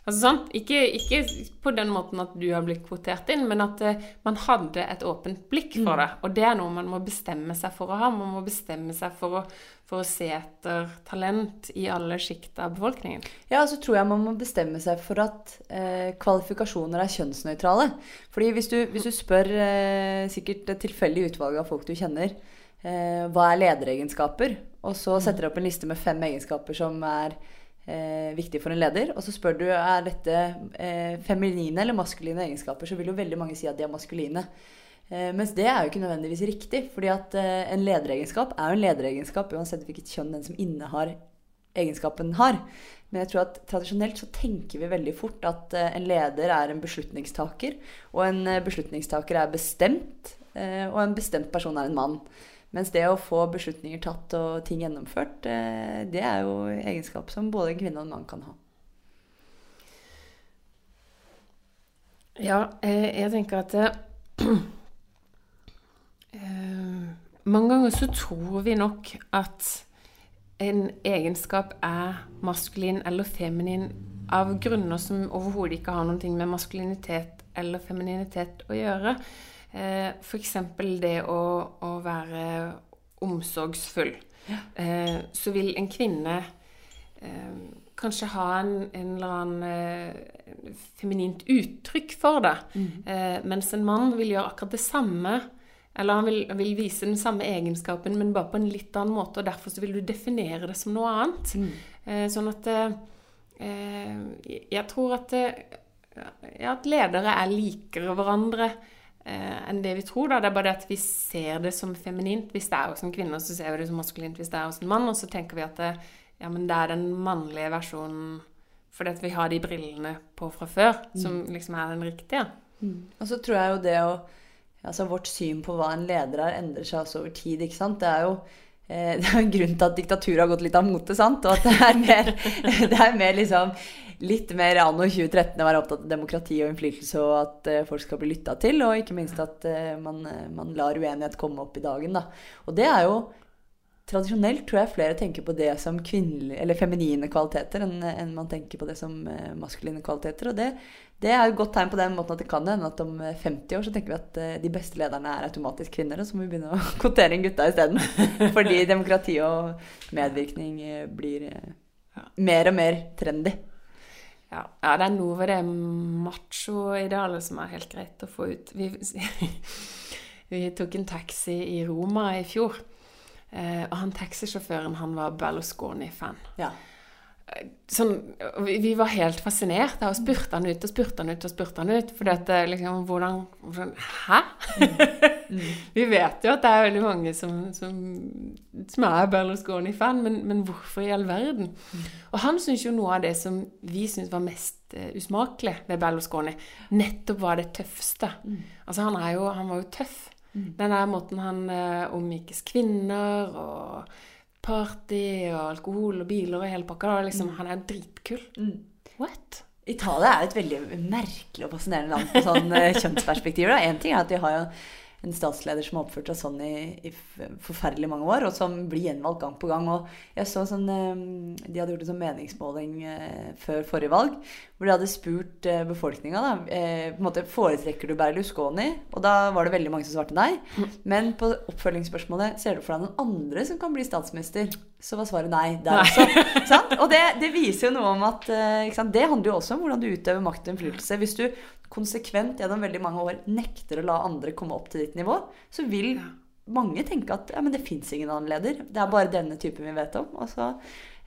Altså, sant? Ikke, ikke på den måten at du har blitt kvotert inn, men at uh, man hadde et åpent blikk for det. Og det er noe man må bestemme seg for å ha. Man må bestemme seg for å, for å se etter talent i alle sjikt av befolkningen. Ja, så tror jeg man må bestemme seg for at uh, kvalifikasjoner er kjønnsnøytrale. Fordi hvis du, hvis du spør uh, sikkert et tilfeldig utvalg av folk du kjenner, hva er lederegenskaper, og så setter du opp en liste med fem egenskaper som er eh, viktig for en leder, og så spør du er dette eh, feminine eller maskuline egenskaper, så vil jo veldig mange si at de er maskuline. Eh, mens det er jo ikke nødvendigvis riktig, fordi at eh, en lederegenskap er jo en lederegenskap uansett hvilket kjønn den som innehar egenskapen har. Men jeg tror at tradisjonelt så tenker vi veldig fort at eh, en leder er en beslutningstaker, og en eh, beslutningstaker er bestemt, og en bestemt person er en mann. Mens det å få beslutninger tatt og ting gjennomført, eh, det er jo egenskap som både kvinne og mann kan ha. Ja, eh, jeg tenker at eh, eh, Mange ganger så tror vi nok at en egenskap er maskulin eller feminin av grunner som overhodet ikke har noe med maskulinitet eller femininitet å gjøre. Eh, F.eks. det å, å være omsorgsfull. Eh, så vil en kvinne eh, kanskje ha en, en eller annen eh, feminint uttrykk for det. Eh, mens en mann vil gjøre akkurat det samme. Eller han vil, vil vise den samme egenskapen, men bare på en litt annen måte. Og derfor så vil du definere det som noe annet. Eh, sånn at eh, Jeg tror at, ja, at ledere er likere hverandre enn det vi tror. Da. Det er bare det at vi ser det som feminint hvis det er hos en kvinne, og så ser vi det som maskulint hvis det er hos en mann. Og så tenker vi at det, ja, men det er den mannlige versjonen fordi at vi har de brillene på fra før, som liksom er den riktige. Og så tror jeg jo det å Altså vårt syn på hva en leder er, endrer seg også over tid, ikke sant. Det er jo eh, det er en grunn til at diktaturet har gått litt av mote, sant. Og at det er mer, det er mer liksom Litt mer anno 2013 å være opptatt av demokrati og innflytelse, og at eh, folk skal bli lytta til. Og ikke minst at eh, man, eh, man lar uenighet komme opp i dagen, da. Og det er jo Tradisjonelt tror jeg flere tenker på det som eller feminine kvaliteter enn enn man tenker på det som eh, maskuline kvaliteter. Og det, det er et godt tegn på den måten at det kan hende at om eh, 50 år så tenker vi at eh, de beste lederne er automatisk kvinner, og så må vi begynne å kvotere inn gutta isteden. Fordi demokrati og medvirkning eh, blir eh, mer og mer trendy. Ja, ja, det er noe ved det macho-idealet som er helt greit å få ut. Vi, vi tok en taxi i Roma i fjor, eh, og han taxisjåføren han var Berlusconi-fan. Ja. Sånn, vi, var helt fascinert og spurte han ut og spurte han ut og spurte han ut. For det, liksom, hvordan, hvordan Hæ? vi vet jo at det er veldig mange som, som, som er Berlusconi-fan, men, men hvorfor i all verden? Og han syns jo noe av det som vi syns var mest eh, usmakelig ved Berlusconi, nettopp var det tøffeste. Altså han, jo, han var jo tøff. Den der måten han eh, omgikkes kvinner og party og alkohol og biler og hele pakka. Liksom, mm. Han er dritkul. What? Italia er et veldig merkelig og fascinerende land på sånn kjønnsperspektiv. Én ting er at de har jo en statsleder som har oppført seg sånn i, i forferdelig mange år, og som blir gjenvalgt gang på gang. Og jeg så sånn, De hadde gjort en sånn meningsmåling eh, før forrige valg, hvor de hadde spurt eh, befolkninga da, eh, på en måte, foretrekker du Berlusconi, og da var det veldig mange som svarte nei. Men på oppfølgingsspørsmålet ser du for deg noen andre som kan bli statsminister, så var svaret nei der også. sant? Og det, det viser jo noe om at? Det handler jo også om hvordan du utøver makt og innflytelse. Hvis du konsekvent gjennom veldig mange år nekter å la andre komme opp til ditt nivå, så vil mange tenke at ja, men det fins ingen annen leder. Det er bare denne typen vi vet om. Og så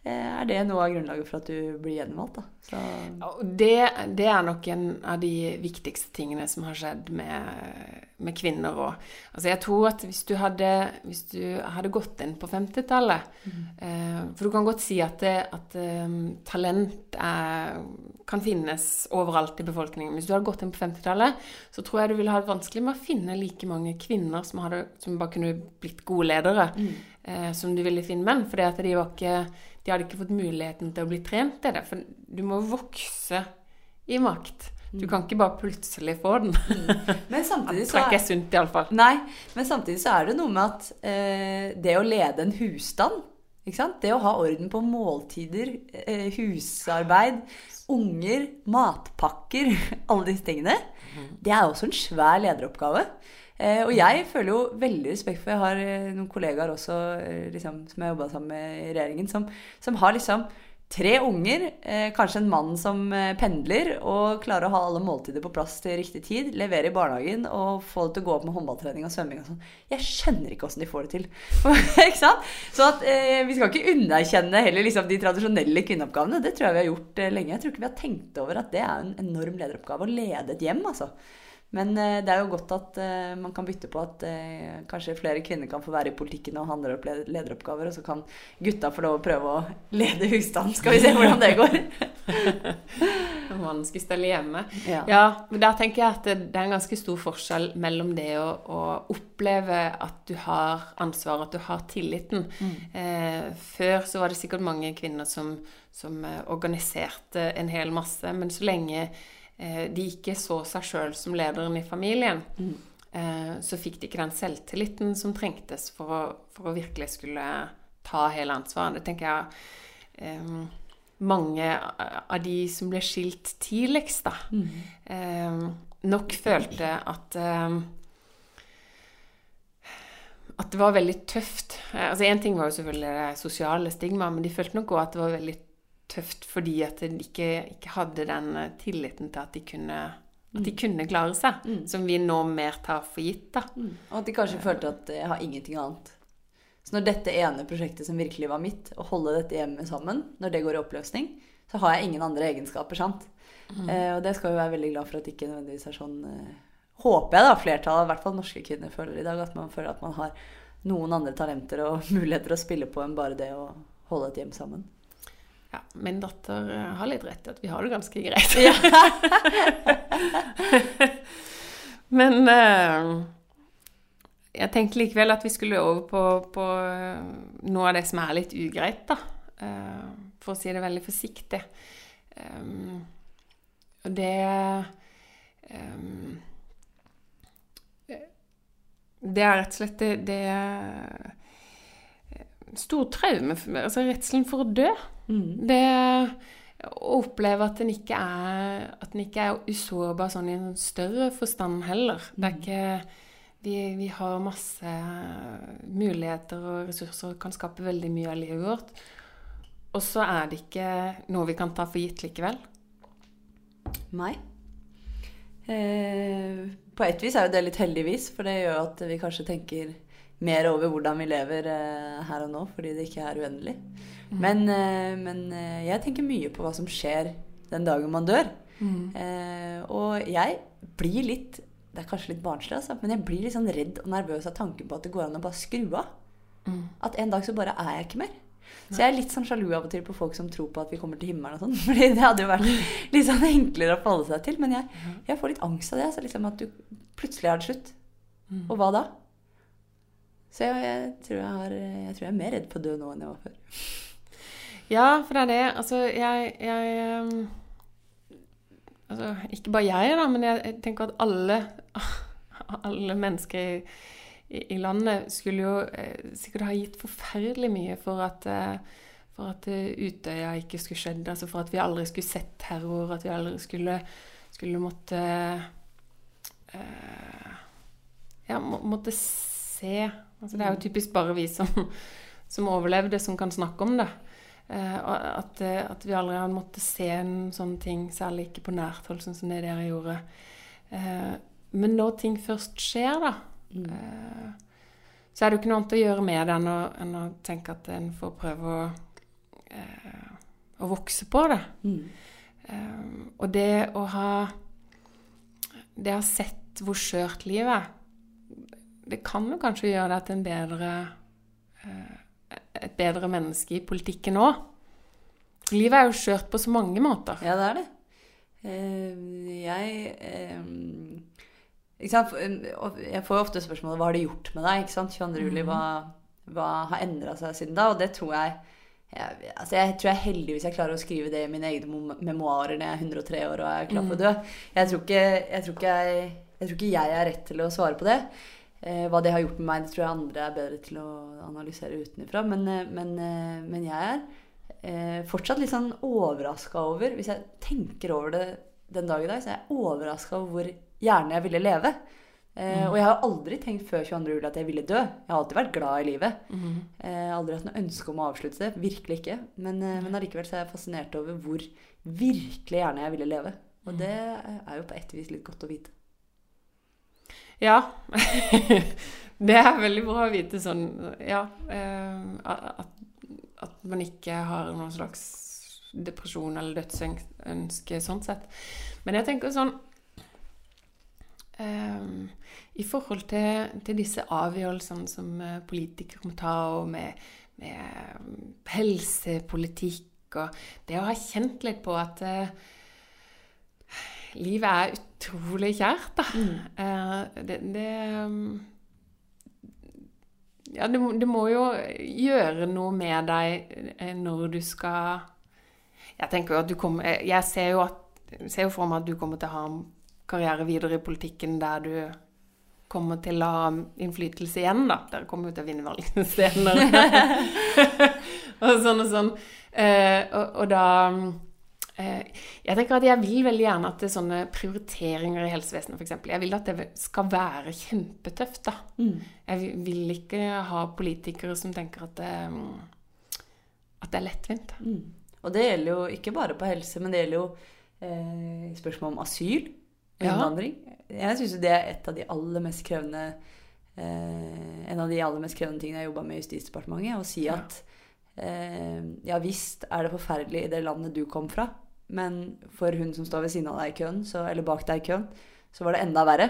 er det noe av grunnlaget for at du blir gjenvalgt. Da. Så, Ja, Det, det er nok en av de viktigste tingene som har skjedd med, med kvinner òg. Altså jeg tror at hvis du hadde, hvis du hadde gått inn på 50-tallet Mm. eh, For du kan godt si at, det, at um, talent er, kan finnes overalt i befolkningen. Hvis du hadde gått inn på 50-tallet, så tror jeg du ville hatt vanskelig med å finne like mange kvinner som, hadde, som bare kunne blitt gode ledere, Mm. eh, som du ville finne menn. Fordi at de, var ikke, de hadde ikke fått muligheten til å bli trent til det. For du må vokse i makt. Du kan ikke bare plutselig få den. Men samtidig så er, sunt, iallfall. Nei, men samtidig så er det noe med at eh, det å lede en husstand? Det å ha orden på måltider, eh, husarbeid, unger, matpakker, alle disse tingene, det er også en svær lederoppgave. Eh, og jeg føler jo veldig respekt for Jeg har eh, noen kollegaer også eh, liksom, som jeg jobba sammen med i regjeringen, som, som har liksom tre unger, kanskje en mann som pendler, og klarer å ha alle måltider på plass til riktig tid, levere i barnehagen og få det til å gå opp med håndballtrening og svømming og sånn. Jeg skjønner ikke åssen de får det til. ikke sant? Så at, eh, vi skal ikke underkjenne heller liksom, de tradisjonelle kvinneoppgavene. Det tror jeg vi har gjort eh, lenge. Jeg tror ikke vi har tenkt over at det er en enorm lederoppgave å lede et hjem, altså. Men eh, det er jo godt at eh, man kan bytte på at eh, kanskje flere kvinner kan få være i politikken og handle opp lederoppgaver, og så kan gutta få lov å prøve å lede husstanden. Skal vi se hvordan det går. Mannen skulle stelle hjemme. Ja. Ja, men der tenker jeg at det, er en ganske stor forskjell mellom det å, å oppleve at du har ansvar, at du har tilliten. Eh, før så var det sikkert mange kvinner som, som organiserte en hel masse, men så lenge de ikke så seg sjøl som lederen i familien, eh, så fikk de ikke den selvtilliten som trengtes for å, for å virkelig skulle ta hele ansvaret. Det tenker jeg eh, mange av de som ble skilt tidligst, da, eh, nok følte at eh, At det var veldig tøft. Eh, altså Én ting var jo selvfølgelig det sosiale stigmaet, men de følte nok òg at det var veldig tøft fordi at de ikke, ikke hadde den eh, tilliten til at de kunne, at de kunne klare seg, som vi nå mer tar for gitt. da. Og at de kanskje følte at jeg har ingenting annet. Så når dette ene prosjektet som virkelig var mitt, å holde dette hjemmet sammen, når det går i oppløsning, så har jeg ingen andre egenskaper, sant? Eh, og det skal vi være veldig glad for at det ikke nødvendigvis er sånn eh, Håper jeg da flertallet, i hvert fall norske kvinner, føler i dag. At man føler at man har noen andre talenter og muligheter å spille på enn bare det å holde et hjem sammen. Ja, Min datter eh, har litt rett i at vi har det ganske greit. Men eh, jeg tenkte likevel at vi skulle over på, på eh, noe av det som er litt ugreit, da. Eh, for å si det veldig forsiktig. Um, og det um, Det er rett og slett det, det er Stor traume. Altså redselen for å dø. Det å oppleve at en ikke er At den ikke er usårbar sånn i en større forstand heller. Det er ikke vi, vi har masse muligheter og ressurser og kan skape veldig mye av livet vårt. Og så er det ikke noe vi kan ta for gitt likevel. Nei. Eh, på et vis er jo det litt heldigvis, for det gjør at vi kanskje tenker mer over hvordan vi lever eh, her og nå, fordi det ikke er uendelig. Men, eh, men eh, jeg tenker mye på hva som skjer den dagen man dør. Eh, og jeg blir litt Det er kanskje litt barnslig, altså, men jeg blir litt sånn redd og nervøs av tanken på at det går an å bare skru av. At en dag så bare er jeg ikke mer. Så jeg er litt sånn sjalu av og til på folk som tror på at vi kommer til himmelen og sånn. Fordi det hadde jo vært litt sånn enklere å forholde seg til. Men jeg, jeg får litt angst av det. Så liksom at du plutselig er det slutt. Og hva da? Så jeg, jeg, tror jeg, har, jeg tror jeg er mer redd for å dø nå enn jeg var før. Ja, for det er det. Altså, jeg, um, altså, Ikke bare jeg, da, men jeg, tenker at alle, alle mennesker i, i, i landet skulle jo eh, sikkert ha gitt forferdelig mye for at eh, for at eh, Utøya ikke skulle skjedd, altså for at vi aldri skulle sett terror, at vi aldri skulle, skulle måtte eh, Ja, må, måtte se altså Det er jo typisk bare vi som, som overlevde, som kan snakke om det. Eh, at, eh, at vi aldri har måttet se en sånn ting, særlig ikke på nært hold, sånn som det dere gjorde. Eh, men når ting først skjer, da, eh, så er det jo ikke noe annet å gjøre med det enn å, enn å tenke at en får prøve å, eh, å vokse på det. Eh, og det å ha Det å ha sett hvor skjørt livet er, det kan jo kanskje gjøre deg til en bedre eh, et bedre menneske i politikken òg. Livet er jo skjørt på så mange måter. Ja, det er det. Eh, jeg eh? Jeg får jo ofte spørsmålet hva har det gjort med deg? ikke sant? 22. juli, hva, hva har endra seg siden da? Og det tror jeg jeg, altså jeg tror jeg heldigvis jeg klarer å skrive det i mine egne memoarer når jeg er 103 år og er klar for å dø. Jeg tror ikke jeg, tror ikke jeg, jeg, tror ikke jeg er rett til å svare på det. Eh, hva det har gjort med meg, det tror jeg andre er bedre til å analysere utenfra. Men, eh, men, eh, men jeg er eh, fortsatt litt sånn overraska over Hvis jeg tenker over det den dag i dag, så er jeg overraska over hvor gjerne jeg ville leve. Eh, mm. Og jeg har aldri tenkt før 22. juli at jeg ville dø. Jeg har alltid vært glad i livet. Mm. Aldri hatt noe ønske om å avslutte det. Virkelig ikke. Men, men allikevel så er jeg fascinert over hvor virkelig gjerne jeg ville leve. Og mm. det er jo på et vis litt godt å vite. Ja. det er veldig bra å vite sånn Ja. Eh, at, at man ikke har noen slags depresjon eller dødsønske sånn sett. Men jeg tenker sånn Um, I forhold til, til, disse avgjørelsene som eh, politikere må ta, og med, med helsepolitikk og Det å ha kjent litt på at uh, livet er utrolig kjært, da. Mm. Uh, det, det um, Ja, det, det, må jo gjøre noe med deg når du skal Jeg tenker jo at du kommer Jeg ser jo, at, ser jo for meg at du kommer til å ha en karriere videre i politikken der du kommer til å ha innflytelse igjen, da. Dere kommer jo til å vinne valgene senere. og sånn og sånn. Eh, og, og, da eh, Jeg tenker at jeg vil veldig gjerne at det er sånne prioriteringer i helsevesenet, f.eks. Jeg vil at det skal være kjempetøft, da. Mm. Jeg vil ikke ha politikere som tenker at det, at det er lettvint. Mm. Og det gjelder jo ikke bare på helse, men det gjelder jo eh, spørsmål om asyl innvandring. Ja. Jeg syns det er et av de aller mest krevende eh, En av de aller mest krevende tingene jeg jobba med i Justisdepartementet. Å si at eh, ja visst er det forferdelig i det landet du kom fra, men for hun som står ved siden av deg i køen, så, eller bak deg i køen, så var det enda verre.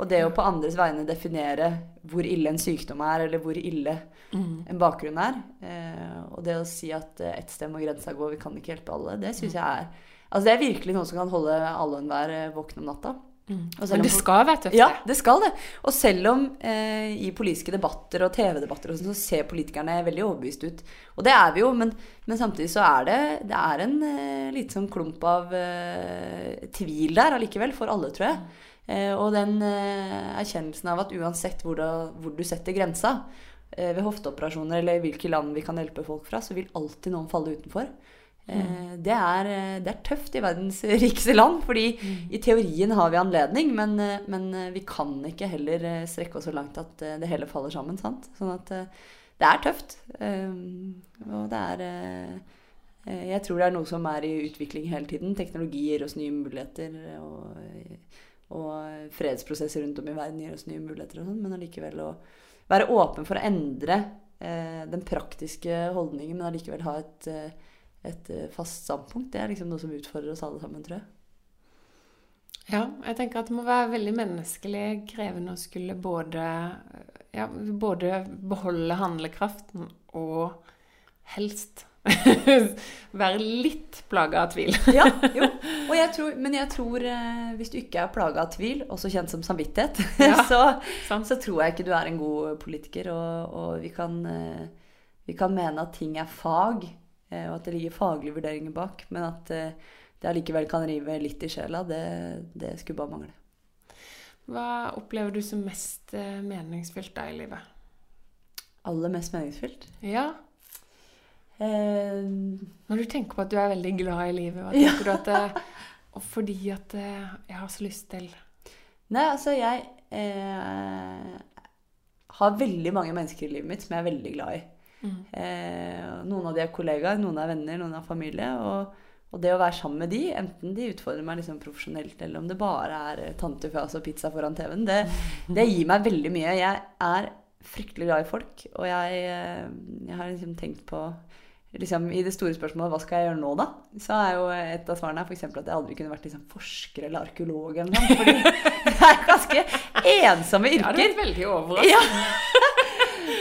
Og det å på andres vegne definere hvor ille en sykdom er, eller hvor ille mm. en bakgrunn er, eh, og det å si at eh, ett sted må grensa gå, vi kan ikke hjelpe alle, det syns jeg er Altså Det er virkelig noe som kan holde alle og enhver eh, våkne om natta. Mm. Men det skal være tøft? Ja, det skal det. Og selv om eh, i politiske debatter og TV-debatter sånn, så ser politikerne veldig overbevist ut. Og det er vi jo, men, men samtidig så er det, det er en eh, liten sånn klump av eh, tvil der allikevel, for alle, tror jeg. Eh, og den eh, erkjennelsen av at uansett hvor, da, hvor du setter grensa, ved hofteoperasjoner eller hvilke land vi kan hjelpe folk fra, så vil alltid noen falle utenfor. Mm. Det, er, eh, det, er, tøft i verdens rikeste land, fordi mm. i teorien har vi anledning, men, eh, men, vi kan ikke heller strekke oss så langt at det hele faller sammen. Sant? Sånn at det er tøft. Og det er Jeg tror det er noe som er i utvikling hele tiden. Teknologi gir oss nye muligheter. Og, og fredsprosesser rundt om i verden gir oss nye muligheter, og sånn, men allikevel å være åpen for å endre den praktiske holdningen, men allikevel ha et et eh, fast standpunkt. Det er liksom noe som utfordrer oss alle sammen, tror jeg. Ja, jeg tenker at det må være veldig menneskelig krevende å skulle både, ja, både beholde handlekraften og helst være litt plaga av tvil. ja, jo. Jeg tror, men jeg tror eh, hvis du ikke er plaga av tvil, også kjent som samvittighet, ja, så, så, tror jeg ikke du er en god politiker. Og, og vi, kan, eh, vi, kan, mene at ting er fag, og at det ligger faglige vurderinger bak. Men at eh, det allikevel kan rive litt i sjela, det, det skulle bare mangle. Hva opplever du som mest eh, meningsfylt da i livet? Aller mest meningsfylt? Ja. Eh, Når du tenker på at du er veldig glad i livet, hva tenker ja. du at det, Og fordi at jeg har så lyst til Nei, altså jeg eh, har veldig mange mennesker i livet mitt som jeg er veldig glad i. Mm. Eh, noen av de er kollegaer, noen er venner, noen er familie. Og, og, det å være sammen med de, enten de utfordrer meg liksom profesjonelt, eller om det bare er tante fjas og pizza foran TV-en, det, det, gir meg veldig mye. Jeg er fryktelig glad i folk, og jeg, eh, jeg har liksom tenkt på liksom, i det store spørsmålet hva skal jeg gjøre nå, da? Så er jo et av svarene f.eks. at jeg aldri kunne vært liksom, forsker eller arkeolog eller noe. Fordi det er ganske ensomme Ja, yrker. det er veldig overraskende. Ja.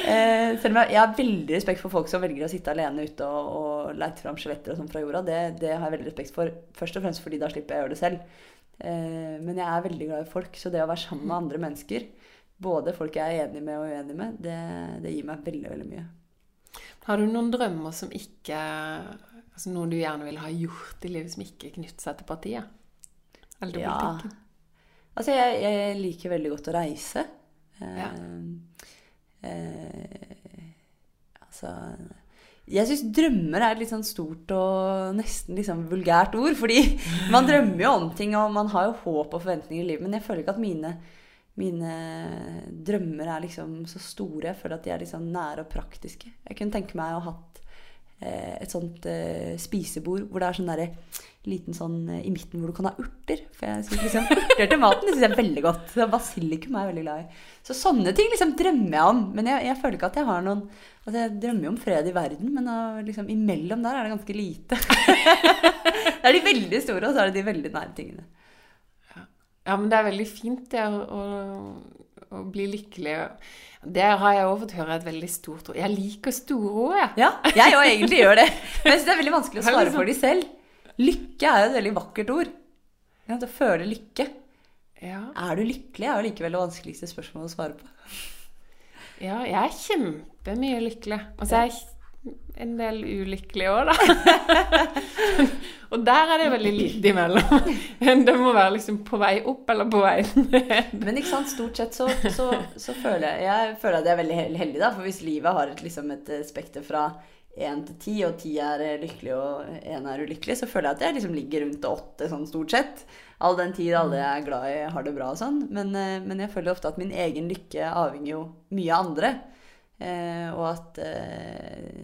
Eh, selv om jeg, jeg har veldig respekt for folk som velger å sitte alene ute og, og leite fram skjeletter og sånn fra jorda. Det, det har jeg veldig respekt for. Først og fremst fordi da slipper jeg å gjøre det selv. Eh, men jeg er veldig glad i folk, så det å være sammen med andre mennesker, både folk jeg er enig med og uenig med, det, det gir meg veldig, veldig mye. Har du noen drømmer som ikke Altså noe du gjerne ville ha gjort i livet som ikke knytter seg til partiet? Eller Ja. politikken? Altså, jeg, jeg liker veldig godt å reise. Eh, Ja. Eh, altså Jeg syns drømmer er et litt sånn stort og nesten liksom vulgært ord. Fordi man drømmer jo om ting, og man har jo håp og forventninger i livet. Men jeg føler ikke at mine, mine drømmer er liksom så store. Jeg føler at de er litt sånn nære og praktiske. Jeg kunne tenke meg å ha hatt et sånt eh, spisebord hvor det er sånn derre liten sånn eh, i midten hvor du kan ha urter. For jeg synes liksom urter til maten det synes jeg er veldig godt. Så Basilikum er jeg veldig glad i. Så sånne ting liksom drømmer jeg om. Men jeg, jeg føler ikke at jeg har noen Altså jeg drømmer jo om fred i verden, men uh, liksom, imellom der er det ganske lite. det er de veldig store, og så er det de veldig nære tingene. Ja, men det er veldig fint det å, å bli lykkelig. Det har jeg òg fått høre et veldig stort ord. Jeg liker store ord, jeg. Ja, jeg òg egentlig gjør det. Men jeg det er veldig vanskelig å svare liksom- for de selv. Lykke er jo et veldig vakkert ord. Ja, å føle lykke. Ja. Er du lykkelig? er jo likevel det vanskeligste spørsmålet å svare på. ja, jeg er kjempemye lykkelig. Altså, jeg er en del ulykkelig òg, da. og der er det veldig lite imellom. Det må være liksom på vei opp eller på vei ned. Men ikke sant, stort sett så, så, så føler jeg Jeg føler at jeg er veldig heldig, da. For hvis livet har et, liksom et eh, spekter fra én til ti, og ti er eh, lykkelig og én er ulykkelig, så føler jeg at jeg liksom ligger rundt åtte sånn stort sett. All den tid alle jeg er glad i, har det bra og sånn. Men, eh, men jeg føler ofte at min egen lykke avhenger jo mye av andre. Eh, og at eh,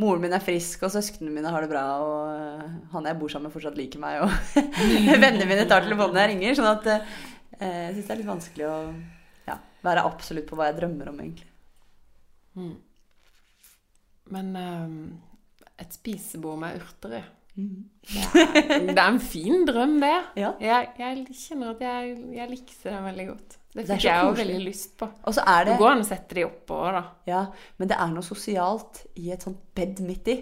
moren min er frisk, og søsknene mine har det bra, og eh, han jeg bor sammen med, fortsatt liker meg, og vennene mine tar telefonen når jeg ringer. Sånn at eh, jeg syns det er litt vanskelig å ja, være absolutt på hva jeg drømmer om, egentlig. Mm. Men ehm, et spisebord med urter i det er, det er en fin drøm, det. Ja. Jeg, jeg kjenner at jeg, jeg likser det veldig godt. Det fikk det jeg jo veldig lyst på. Og så er Det det går an å sette de oppover, da. Ja, men det er noe sosialt i et sånt bed midt i.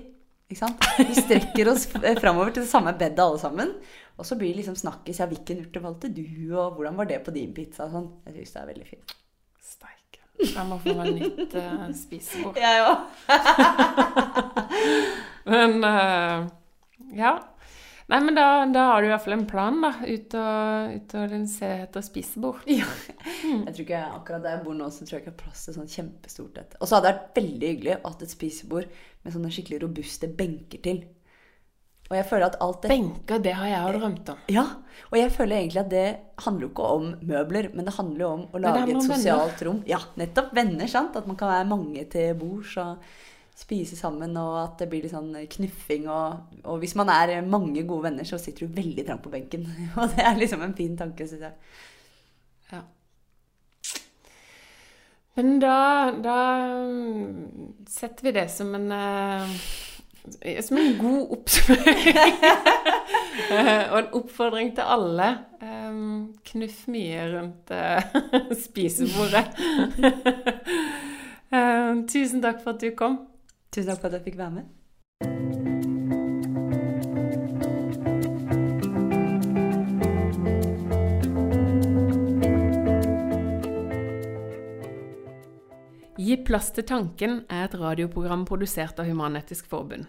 Ikke sant? Vi strekker oss f- framover til det samme bedet alle sammen. Og så blir det liksom snakkis. Ja, hvilken urte valgte du, og hvordan var det på din pizza? Sånn. Jeg syns det er veldig fint. Steike. Jeg må få meg nytt uh, spisebord. Jeg òg. Men uh, ja. Nei, men da, da har du i hvert fall en plan, da. Ut og, ut og se etter spisebord. Ja. Jeg tror ikke akkurat der jeg bor nå, så tror jeg ikke jeg har plass til sånn kjempestort et. Og så hadde det vært veldig hyggelig å ha et spisebord med sånne skikkelig robuste benker til. Og jeg føler at alt det Benker, det har jeg drømt om. Ja, og jeg føler egentlig at det handler jo ikke om møbler, men det handler jo om å lage et sosialt sosialt rom. Ja, nettopp venner, sant? At man kan være mange til bords og spise sammen, og at det blir litt sånn knuffing. Og, og hvis man er mange gode venner, så sitter du veldig trangt på benken. Og det er liksom en fin tanke, syns jeg. Ja. Men da, da mm, setter vi det som en eh, Som en god oppsummering. Og en oppfordring til alle. Um, Knuff mye rundt uh, spisebordet. um, Tusen takk for at du kom. Tusen takk for at jeg fikk være med. Gi plass til tanken er et radioprogram produsert av Human-Etisk Forbund.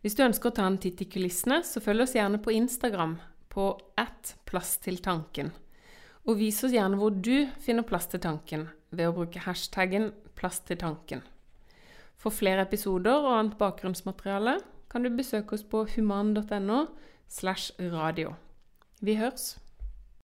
Hvis du ønsker å ta en titt i kulissene, så følg oss gjerne på Instagram på at plass til tanken. Og vis oss gjerne hvor du finner plass til tanken ved å bruke hashtaggen plass til tanken. For flere episoder og annet bakgrunnsmateriale kan du besøke oss på human.no slash radio. Vi hørs!